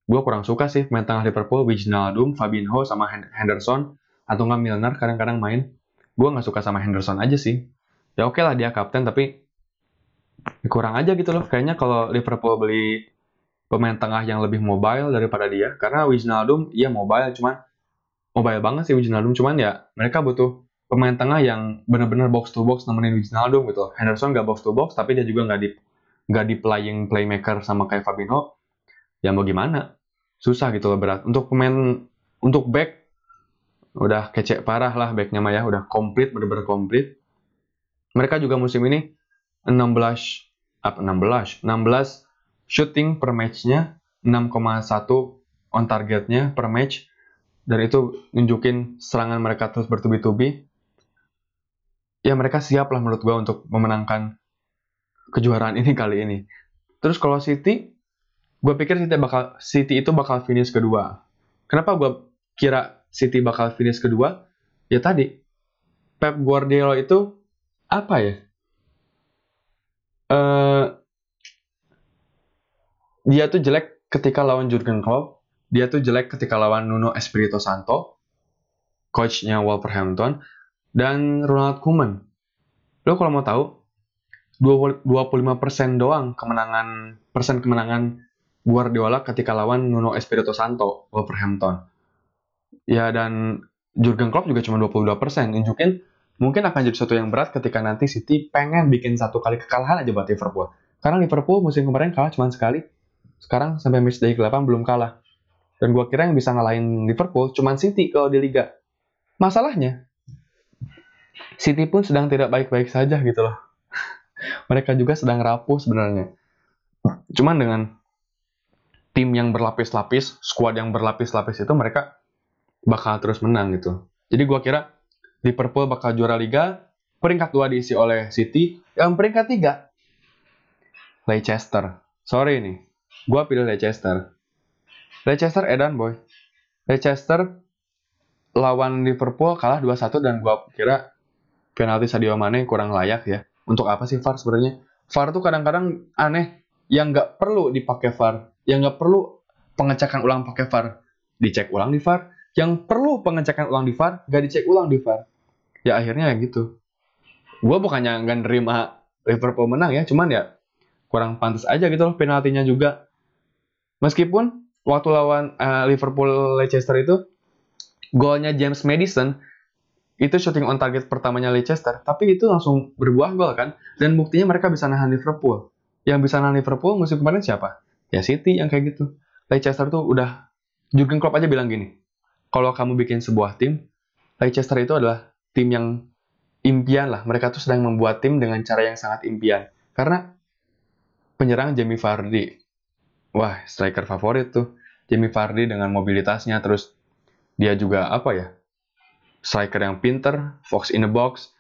gue kurang suka sih main tengah Liverpool Wijnaldum, Fabinho sama Henderson atau nggak Milner kadang-kadang main. Gue nggak suka sama Henderson aja sih. Ya oke okay lah dia kapten tapi kurang aja gitu loh. Kayaknya kalau Liverpool beli pemain tengah yang lebih mobile daripada dia karena Wijnaldum iya mobile cuman mobile banget sih Wijnaldum cuman ya mereka butuh pemain tengah yang benar-benar box to box nemenin Wijnaldum gitu. Henderson nggak box to box tapi dia juga nggak di nggak di playing playmaker sama kayak Fabinho. Ya mau gimana? Susah gitu loh berat. Untuk pemain untuk back udah kecek parah lah backnya mah ya. Udah komplit bener-bener komplit. Mereka juga musim ini 16 apa 16 16 shooting per matchnya 6,1 on targetnya per match. Dan itu nunjukin serangan mereka terus bertubi-tubi ya mereka siap lah menurut gua untuk memenangkan kejuaraan ini kali ini terus kalau City gue pikir City bakal City itu bakal finish kedua. Kenapa gue kira City bakal finish kedua? Ya tadi Pep Guardiola itu apa ya? Uh, dia tuh jelek ketika lawan Jurgen Klopp. Dia tuh jelek ketika lawan Nuno Espirito Santo, coachnya Wolverhampton, dan Ronald Koeman. Lo kalau mau tahu, 25% doang kemenangan persen kemenangan Guardiola ketika lawan Nuno Espirito Santo Wolverhampton. Ya dan Jurgen Klopp juga cuma 22%. Nunjukin mungkin akan jadi sesuatu yang berat ketika nanti City pengen bikin satu kali kekalahan aja buat Liverpool. Karena Liverpool musim kemarin kalah cuma sekali. Sekarang sampai match day ke-8 belum kalah. Dan gua kira yang bisa ngalahin Liverpool cuma City kalau di Liga. Masalahnya, City pun sedang tidak baik-baik saja gitu loh. Mereka juga sedang rapuh sebenarnya. Cuman dengan tim yang berlapis-lapis, squad yang berlapis-lapis itu mereka bakal terus menang gitu. Jadi gue kira Liverpool bakal juara Liga, peringkat dua diisi oleh City, yang peringkat tiga Leicester. Sorry nih, gue pilih Leicester. Leicester edan boy. Leicester lawan Liverpool kalah 2-1 dan gue kira penalti Sadio Mane kurang layak ya. Untuk apa sih VAR sebenarnya? VAR tuh kadang-kadang aneh. Yang nggak perlu dipakai VAR yang nggak perlu pengecekan ulang pakai VAR dicek ulang di VAR. Yang perlu pengecekan ulang di VAR nggak dicek ulang di VAR. Ya akhirnya ya gitu. Gue bukannya nggak nerima Liverpool menang ya cuman ya kurang pantas aja gitu loh penaltinya juga. Meskipun waktu lawan uh, Liverpool Leicester itu golnya James Madison itu shooting on target pertamanya Leicester tapi itu langsung berbuah gol kan dan buktinya mereka bisa nahan Liverpool yang bisa nahan Liverpool musim kemarin siapa Ya City yang kayak gitu. Leicester tuh udah Jurgen Klopp aja bilang gini, kalau kamu bikin sebuah tim, Leicester itu adalah tim yang impian lah. Mereka tuh sedang membuat tim dengan cara yang sangat impian. Karena penyerang Jamie Vardy, wah striker favorit tuh. Jamie Vardy dengan mobilitasnya, terus dia juga apa ya, striker yang pinter, fox in the box,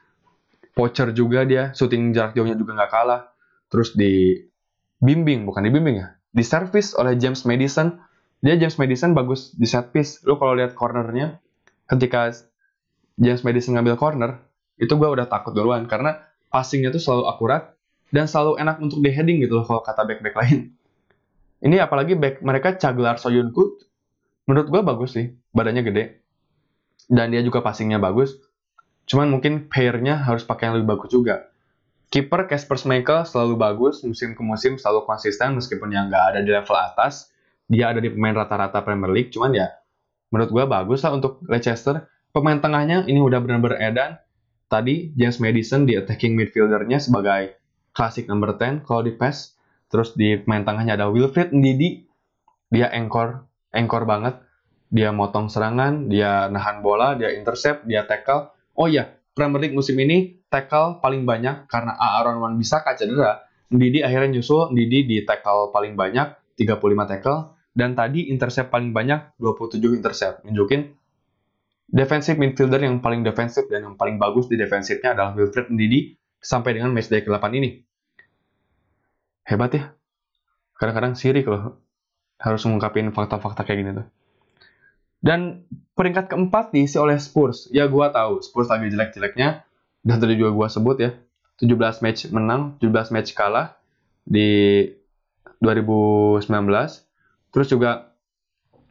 poacher juga dia, shooting jarak jauhnya juga nggak kalah. Terus dibimbing, bukan dibimbing ya, di service oleh James Madison. Dia James Madison bagus di set piece. Lu kalau lihat cornernya, ketika James Madison ngambil corner, itu gue udah takut duluan karena passingnya tuh selalu akurat dan selalu enak untuk di heading gitu loh kalau kata back-back lain. Ini apalagi back mereka Caglar Soyunku menurut gue bagus sih, badannya gede. Dan dia juga passingnya bagus. Cuman mungkin pairnya harus pakai yang lebih bagus juga. Kiper Casper Schmeichel selalu bagus, musim ke musim selalu konsisten meskipun yang nggak ada di level atas. Dia ada di pemain rata-rata Premier League, cuman ya menurut gue bagus lah untuk Leicester. Pemain tengahnya ini udah benar-benar edan. Tadi James Madison di attacking midfieldernya sebagai klasik number 10 kalau di PES. Terus di pemain tengahnya ada Wilfried Ndidi. Dia anchor, anchor banget. Dia motong serangan, dia nahan bola, dia intercept, dia tackle. Oh iya, Premier League musim ini tackle paling banyak karena Aaron Wan bisa cedera. Ndidi akhirnya nyusul, Ndidi di tackle paling banyak, 35 tackle. Dan tadi intercept paling banyak, 27 intercept. Nunjukin defensive midfielder yang paling defensif dan yang paling bagus di defensifnya adalah Wilfred Ndidi sampai dengan match day ke-8 ini. Hebat ya. Kadang-kadang sirik loh harus mengungkapin fakta-fakta kayak gini tuh. Dan peringkat keempat diisi oleh Spurs. Ya gua tahu Spurs lagi jelek-jeleknya dan tadi juga gua sebut ya. 17 match menang, 17 match kalah di 2019. Terus juga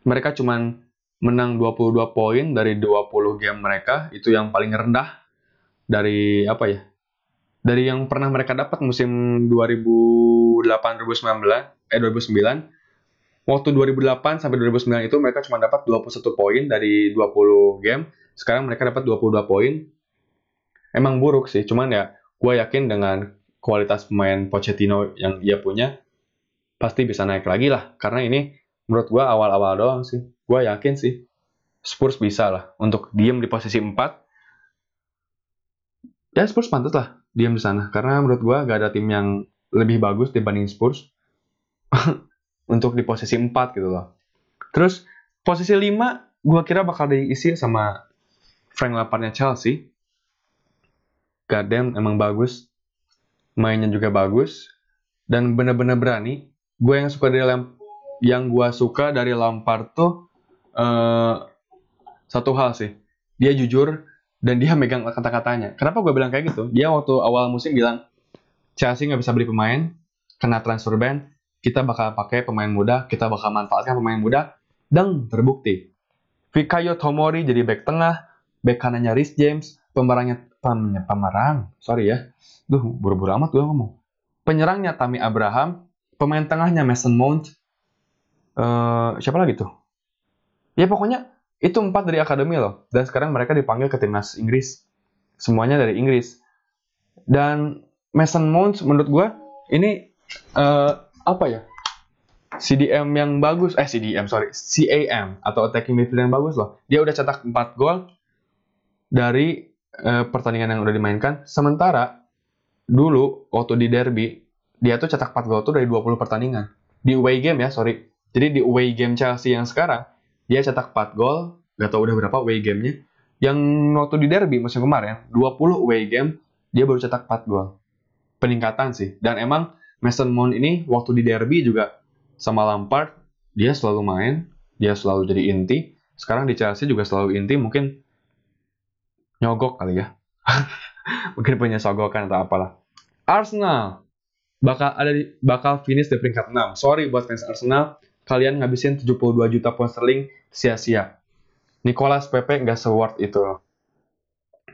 mereka cuman menang 22 poin dari 20 game mereka, itu yang paling rendah dari apa ya? Dari yang pernah mereka dapat musim 2008 2019 eh 2009. Waktu 2008 sampai 2009 itu mereka cuma dapat 21 poin dari 20 game. Sekarang mereka dapat 22 poin. Emang buruk sih, cuman ya gue yakin dengan kualitas pemain Pochettino yang dia punya pasti bisa naik lagi lah. Karena ini menurut gue awal-awal doang sih gue yakin sih Spurs bisa lah untuk diem di posisi 4 ya Spurs pantas lah diem di sana karena menurut gue gak ada tim yang lebih bagus dibanding Spurs untuk di posisi 4 gitu loh. Terus posisi 5 gue kira bakal diisi sama Frank Lampardnya Chelsea. Goddamn emang bagus mainnya juga bagus dan bener-bener berani. Gue yang suka dari Lamp yang gue suka dari Lampard tuh uh, satu hal sih. Dia jujur dan dia megang kata-katanya. Kenapa gue bilang kayak gitu? Dia waktu awal musim bilang Chelsea nggak bisa beli pemain kena transfer ban kita bakal pakai pemain muda kita bakal manfaatkan pemain muda dan terbukti. Fikayo Tomori jadi back tengah back kanannya Rhys James pemerangnya pem, pemerang sorry ya. Duh buru-buru amat gue ngomong. Penyerangnya Tammy Abraham pemain tengahnya Mason Mount uh, siapa lagi tuh? Ya pokoknya itu empat dari akademi loh. Dan sekarang mereka dipanggil ke timnas Inggris. Semuanya dari Inggris. Dan Mason Mount menurut gue ini uh, apa ya? CDM yang bagus. Eh CDM sorry. CAM atau attacking midfield yang bagus loh. Dia udah cetak 4 gol dari uh, pertandingan yang udah dimainkan. Sementara dulu waktu di derby dia tuh cetak 4 gol tuh dari 20 pertandingan. Di away game ya sorry. Jadi di away game Chelsea yang sekarang dia cetak 4 gol, gak tau udah berapa away gamenya. Yang waktu di derby musim kemarin, 20 away game, dia baru cetak 4 gol. Peningkatan sih. Dan emang Mason Mount ini waktu di derby juga sama Lampard, dia selalu main, dia selalu jadi inti. Sekarang di Chelsea juga selalu inti, mungkin nyogok kali ya. mungkin punya sogokan atau apalah. Arsenal bakal ada di, bakal finish di peringkat 6. Sorry buat fans Arsenal, kalian ngabisin 72 juta pound sterling sia-sia. Nicolas Pepe nggak se-worth itu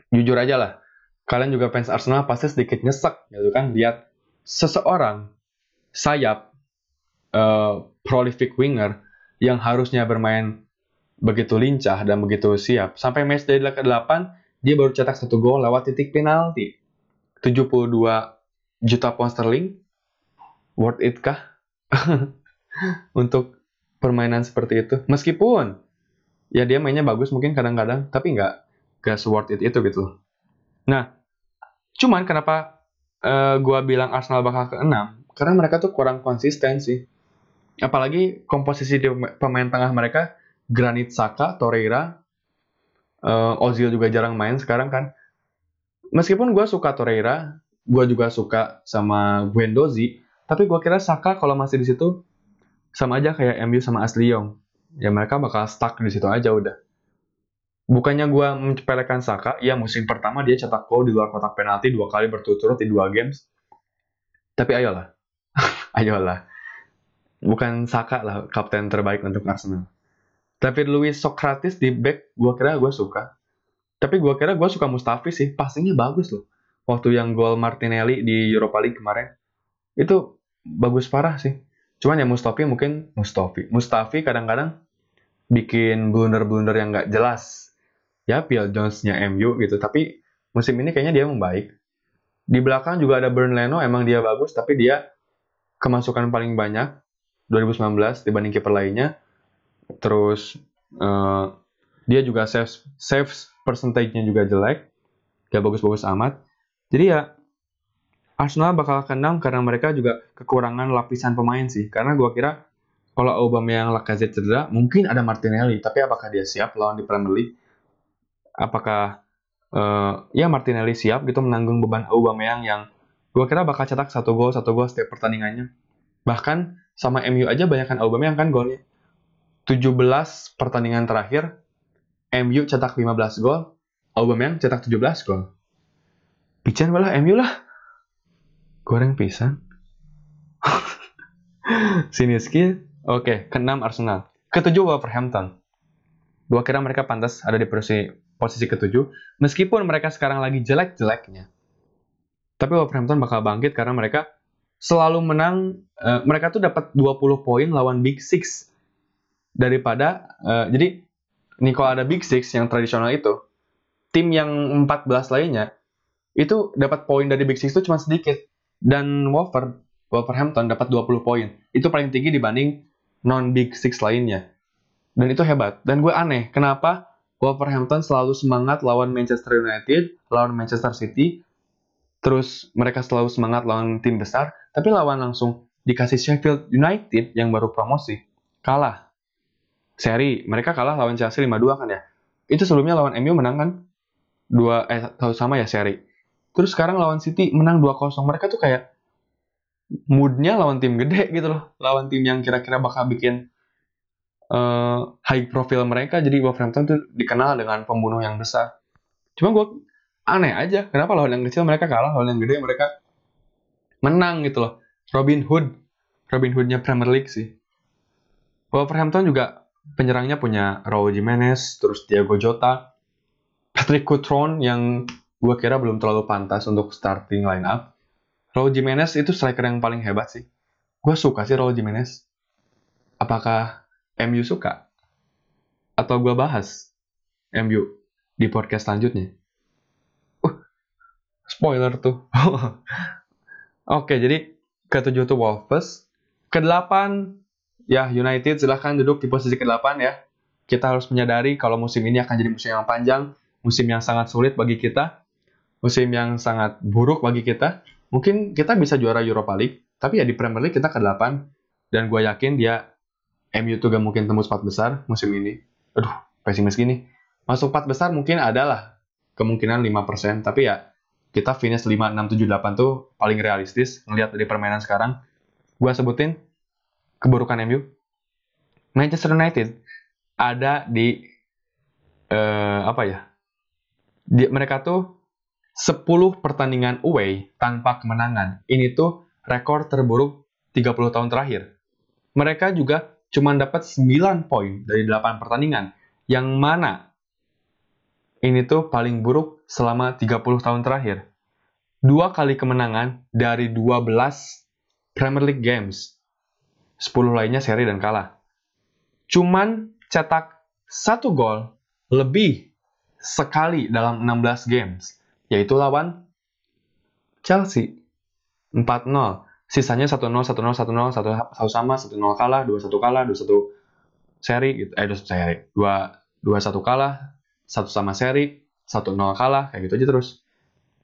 Jujur aja lah, kalian juga fans Arsenal pasti sedikit nyesek gitu kan lihat seseorang sayap uh, prolific winger yang harusnya bermain begitu lincah dan begitu siap. Sampai match day ke-8, dia baru cetak satu gol lewat titik penalti. 72 juta pound sterling, worth it kah? untuk permainan seperti itu. Meskipun ya dia mainnya bagus mungkin kadang-kadang, tapi nggak gak worth it itu gitu. Nah, cuman kenapa uh, gua bilang Arsenal bakal ke 6? Karena mereka tuh kurang konsisten sih. Apalagi komposisi di pemain tengah mereka Granit Saka, Torreira, uh, Ozil juga jarang main sekarang kan. Meskipun gue suka Torreira, gue juga suka sama Guendouzi, tapi gue kira Saka kalau masih di situ sama aja kayak MU sama Asli Young. Ya mereka bakal stuck di situ aja udah. Bukannya gue menyepelekan Saka, ya musim pertama dia cetak gol di luar kotak penalti dua kali berturut-turut di dua games. Tapi ayolah, ayolah bukan Saka lah kapten terbaik untuk Arsenal. Tapi Luis Socrates di back, gue kira gue suka. Tapi gue kira gue suka Mustafi sih, passingnya bagus loh. Waktu yang gol Martinelli di Europa League kemarin, itu bagus parah sih. Cuman ya Mustafi mungkin Mustafi. Mustafi kadang-kadang bikin blunder-blunder yang gak jelas. Ya Phil Jones-nya MU gitu, tapi musim ini kayaknya dia membaik. Di belakang juga ada Burn Leno, emang dia bagus, tapi dia kemasukan paling banyak 2019 dibanding kiper lainnya. Terus uh, dia juga save save percentage-nya juga jelek, gak bagus-bagus amat. Jadi ya Arsenal bakal kenang karena mereka juga kekurangan lapisan pemain sih. Karena gue kira kalau Aubameyang Lacazette cedera, mungkin ada Martinelli. Tapi apakah dia siap lawan di Premier League? Apakah uh, ya Martinelli siap gitu menanggung beban Aubameyang yang gue kira bakal cetak satu gol satu gol setiap pertandingannya. Bahkan sama MU aja banyak kan Aubameyang kan golnya. 17 pertandingan terakhir, MU cetak 15 gol, Aubameyang cetak 17 gol. Pican malah MU lah. Goreng pisang. Siniski, oke, okay, keenam Arsenal. Ketujuh Wolverhampton. Gua kira mereka pantas ada di posisi posisi ketujuh, meskipun mereka sekarang lagi jelek-jeleknya. Tapi Wolverhampton bakal bangkit karena mereka selalu menang uh, mereka tuh dapat 20 poin lawan Big Six daripada uh, jadi nih kalau ada Big Six yang tradisional itu tim yang 14 lainnya itu dapat poin dari Big Six itu cuma sedikit. Dan Wolver Wolverhampton dapat 20 poin. Itu paling tinggi dibanding non Big Six lainnya. Dan itu hebat. Dan gue aneh kenapa Wolverhampton selalu semangat lawan Manchester United lawan Manchester City terus mereka selalu semangat lawan tim besar tapi lawan langsung dikasih Sheffield United yang baru promosi, kalah. Seri, mereka kalah lawan Chelsea 5-2 kan ya. Itu sebelumnya lawan MU menang kan? Dua, eh, tahu sama ya seri. Terus sekarang lawan City menang 2-0. Mereka tuh kayak moodnya lawan tim gede gitu loh. Lawan tim yang kira-kira bakal bikin uh, high profile mereka. Jadi Wolverhampton tuh dikenal dengan pembunuh yang besar. Cuma gue aneh aja. Kenapa lawan yang kecil mereka kalah, lawan yang gede mereka menang gitu loh. Robin Hood, Robin Hoodnya Premier League sih. Wolverhampton juga penyerangnya punya Raul Jimenez, terus Diego Jota, Patrick Cutrone yang gue kira belum terlalu pantas untuk starting line up. Raul Jimenez itu striker yang paling hebat sih. Gue suka sih Raul Jimenez. Apakah MU suka? Atau gue bahas MU di podcast selanjutnya? Uh, spoiler tuh. Oke, jadi ke-7 itu Wolves. Ke-8 ya United silahkan duduk di posisi ke-8 ya. Kita harus menyadari kalau musim ini akan jadi musim yang panjang, musim yang sangat sulit bagi kita, musim yang sangat buruk bagi kita. Mungkin kita bisa juara Europa League, tapi ya di Premier League kita ke-8 dan gue yakin dia MU tuh gak mungkin tembus 4 besar musim ini. Aduh, pesimis gini. Masuk 4 besar mungkin adalah kemungkinan 5%, tapi ya kita finish 5, 6, 7, 8 tuh paling realistis ngelihat dari permainan sekarang. Gua sebutin keburukan MU. Manchester United ada di uh, apa ya? Di, mereka tuh 10 pertandingan away tanpa kemenangan. Ini tuh rekor terburuk 30 tahun terakhir. Mereka juga cuma dapat 9 poin dari 8 pertandingan. Yang mana ini tuh paling buruk selama 30 tahun terakhir. Dua kali kemenangan dari 12 Premier League Games. 10 lainnya seri dan kalah. Cuman cetak satu gol lebih sekali dalam 16 games, yaitu lawan Chelsea. 4-0. Sisanya 1-0, 1-0, 1-0, 1 sama, 1-0 kalah, 2-1 kalah, 2-1 seri gitu. Eh, 2 seri. 2 2-1 kalah, satu sama seri, 1-0 kalah, kayak gitu aja terus.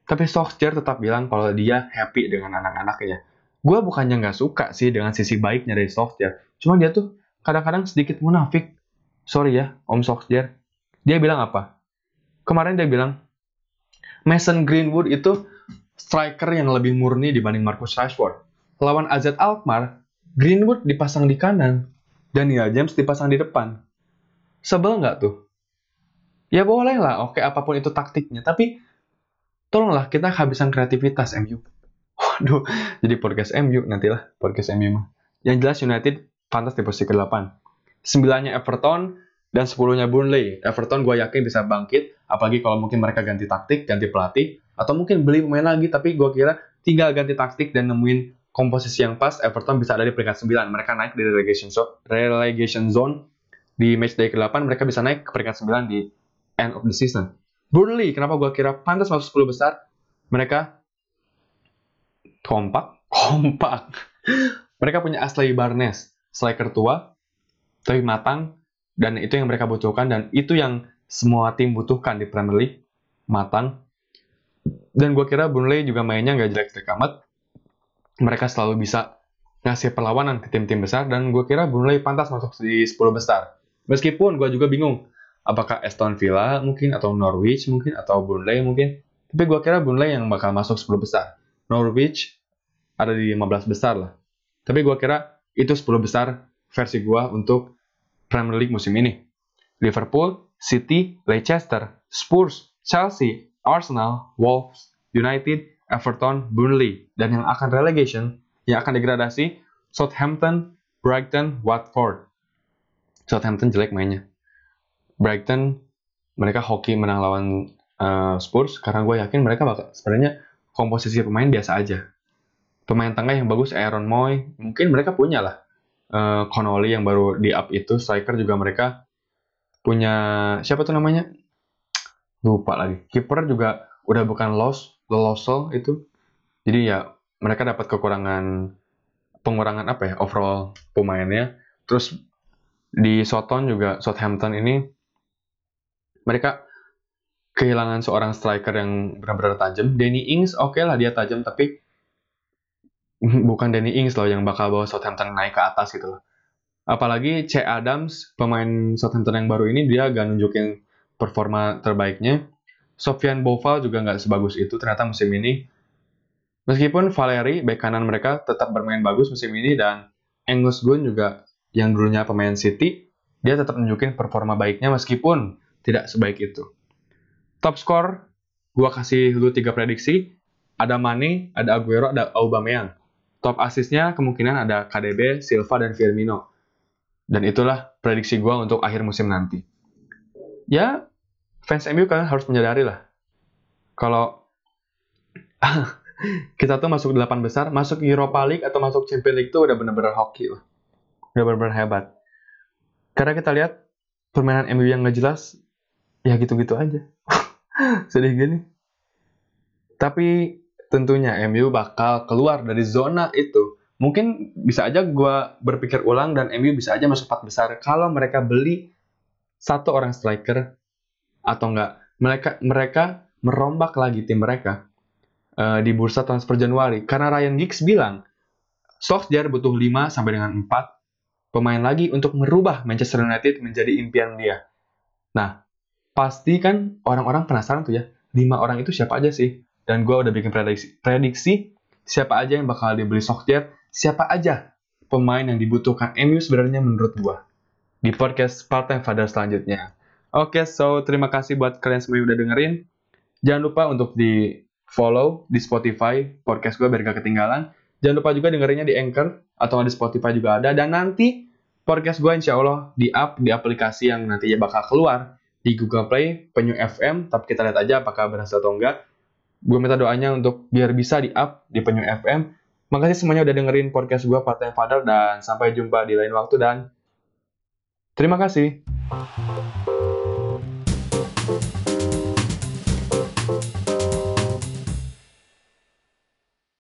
Tapi Solskjaer tetap bilang kalau dia happy dengan anak-anaknya. Gue bukannya nggak suka sih dengan sisi baiknya dari Solskjaer. Cuma dia tuh kadang-kadang sedikit munafik. Sorry ya, Om Solskjaer. Dia bilang apa? Kemarin dia bilang, Mason Greenwood itu striker yang lebih murni dibanding Marcus Rashford. Lawan AZ Alkmaar, Greenwood dipasang di kanan, Daniel James dipasang di depan. Sebel nggak tuh? Ya boleh lah, oke apa pun itu taktiknya. Tapi tolonglah kita kehabisan kreativitas MU. Waduh, jadi podcast MU nantilah podcast MU mah. Yang jelas United pantas di posisi ke-8. Sembilannya Everton dan sepuluhnya Burnley. Everton gue yakin bisa bangkit, apalagi kalau mungkin mereka ganti taktik, ganti pelatih, atau mungkin beli pemain lagi, tapi gue kira tinggal ganti taktik dan nemuin komposisi yang pas, Everton bisa ada di peringkat 9. Mereka naik di relegation zone, relegation zone di match day ke-8, mereka bisa naik ke peringkat 9 di end of the season. Burnley, kenapa gue kira pantas masuk 10 besar? Mereka kompak, kompak. mereka punya Ashley Barnes, striker tua, tapi matang, dan itu yang mereka butuhkan, dan itu yang semua tim butuhkan di Premier League, matang. Dan gue kira Burnley juga mainnya nggak jelek-jelek amat. Mereka selalu bisa ngasih perlawanan ke tim-tim besar, dan gue kira Burnley pantas masuk di 10 besar. Meskipun gue juga bingung, apakah Aston Villa mungkin, atau Norwich mungkin, atau Burnley mungkin. Tapi gue kira Burnley yang bakal masuk 10 besar. Norwich ada di 15 besar lah. Tapi gue kira itu 10 besar versi gue untuk Premier League musim ini. Liverpool, City, Leicester, Spurs, Chelsea, Arsenal, Wolves, United, Everton, Burnley, dan yang akan relegation, yang akan degradasi, Southampton, Brighton, Watford. Southampton jelek mainnya. Brighton, mereka hoki menang lawan uh, Spurs, karena gue yakin mereka bakal sebenarnya komposisi pemain biasa aja. Pemain tengah yang bagus Aaron Moy, mungkin mereka punya lah. Uh, Connolly yang baru di up itu, striker juga mereka punya siapa tuh namanya? Lupa lagi. Kiper juga udah bukan Los, Losel itu. Jadi ya mereka dapat kekurangan pengurangan apa ya overall pemainnya. Terus di Soton juga Southampton ini mereka kehilangan seorang striker yang benar-benar tajam. Danny Ings oke okay lah dia tajam tapi bukan Danny Ings loh yang bakal bawa Southampton naik ke atas gitu loh. Apalagi C. Adams, pemain Southampton yang baru ini dia gak nunjukin performa terbaiknya. Sofian Boval juga nggak sebagus itu ternyata musim ini. Meskipun Valeri, bek kanan mereka tetap bermain bagus musim ini dan Angus Gunn juga yang dulunya pemain City, dia tetap nunjukin performa baiknya meskipun tidak sebaik itu. Top score, gua kasih dulu tiga prediksi. Ada Mane, ada Aguero, ada Aubameyang. Top asisnya kemungkinan ada KDB, Silva, dan Firmino. Dan itulah prediksi gua untuk akhir musim nanti. Ya, fans MU kalian harus menyadari lah. Kalau kita tuh masuk 8 besar, masuk Europa League atau masuk Champions League itu udah bener-bener hoki lah. Udah bener-bener hebat. Karena kita lihat permainan MU yang nggak jelas, ya gitu-gitu aja. Sedih gini. Tapi tentunya MU bakal keluar dari zona itu. Mungkin bisa aja gue berpikir ulang dan MU bisa aja masuk 4 besar kalau mereka beli satu orang striker atau enggak mereka mereka merombak lagi tim mereka uh, di bursa transfer Januari karena Ryan Giggs bilang Solskjaer butuh 5 sampai dengan 4 pemain lagi untuk merubah Manchester United menjadi impian dia. Nah, pasti kan orang-orang penasaran tuh ya, 5 orang itu siapa aja sih? Dan gue udah bikin prediksi, prediksi siapa aja yang bakal dibeli Solskjaer, siapa aja pemain yang dibutuhkan MU sebenarnya menurut gue. Di podcast Part-Time Father selanjutnya. Oke, okay, so terima kasih buat kalian semua yang udah dengerin. Jangan lupa untuk di follow di Spotify podcast gue biar gak ketinggalan. Jangan lupa juga dengerinnya di Anchor atau di Spotify juga ada. Dan nanti podcast gue insya Allah di up di aplikasi yang nantinya bakal keluar di Google Play, Penyu FM. Tapi kita lihat aja apakah berhasil atau enggak. Gue minta doanya untuk biar bisa di up di Penyu FM. Makasih semuanya udah dengerin podcast gue Part Time dan sampai jumpa di lain waktu dan terima kasih.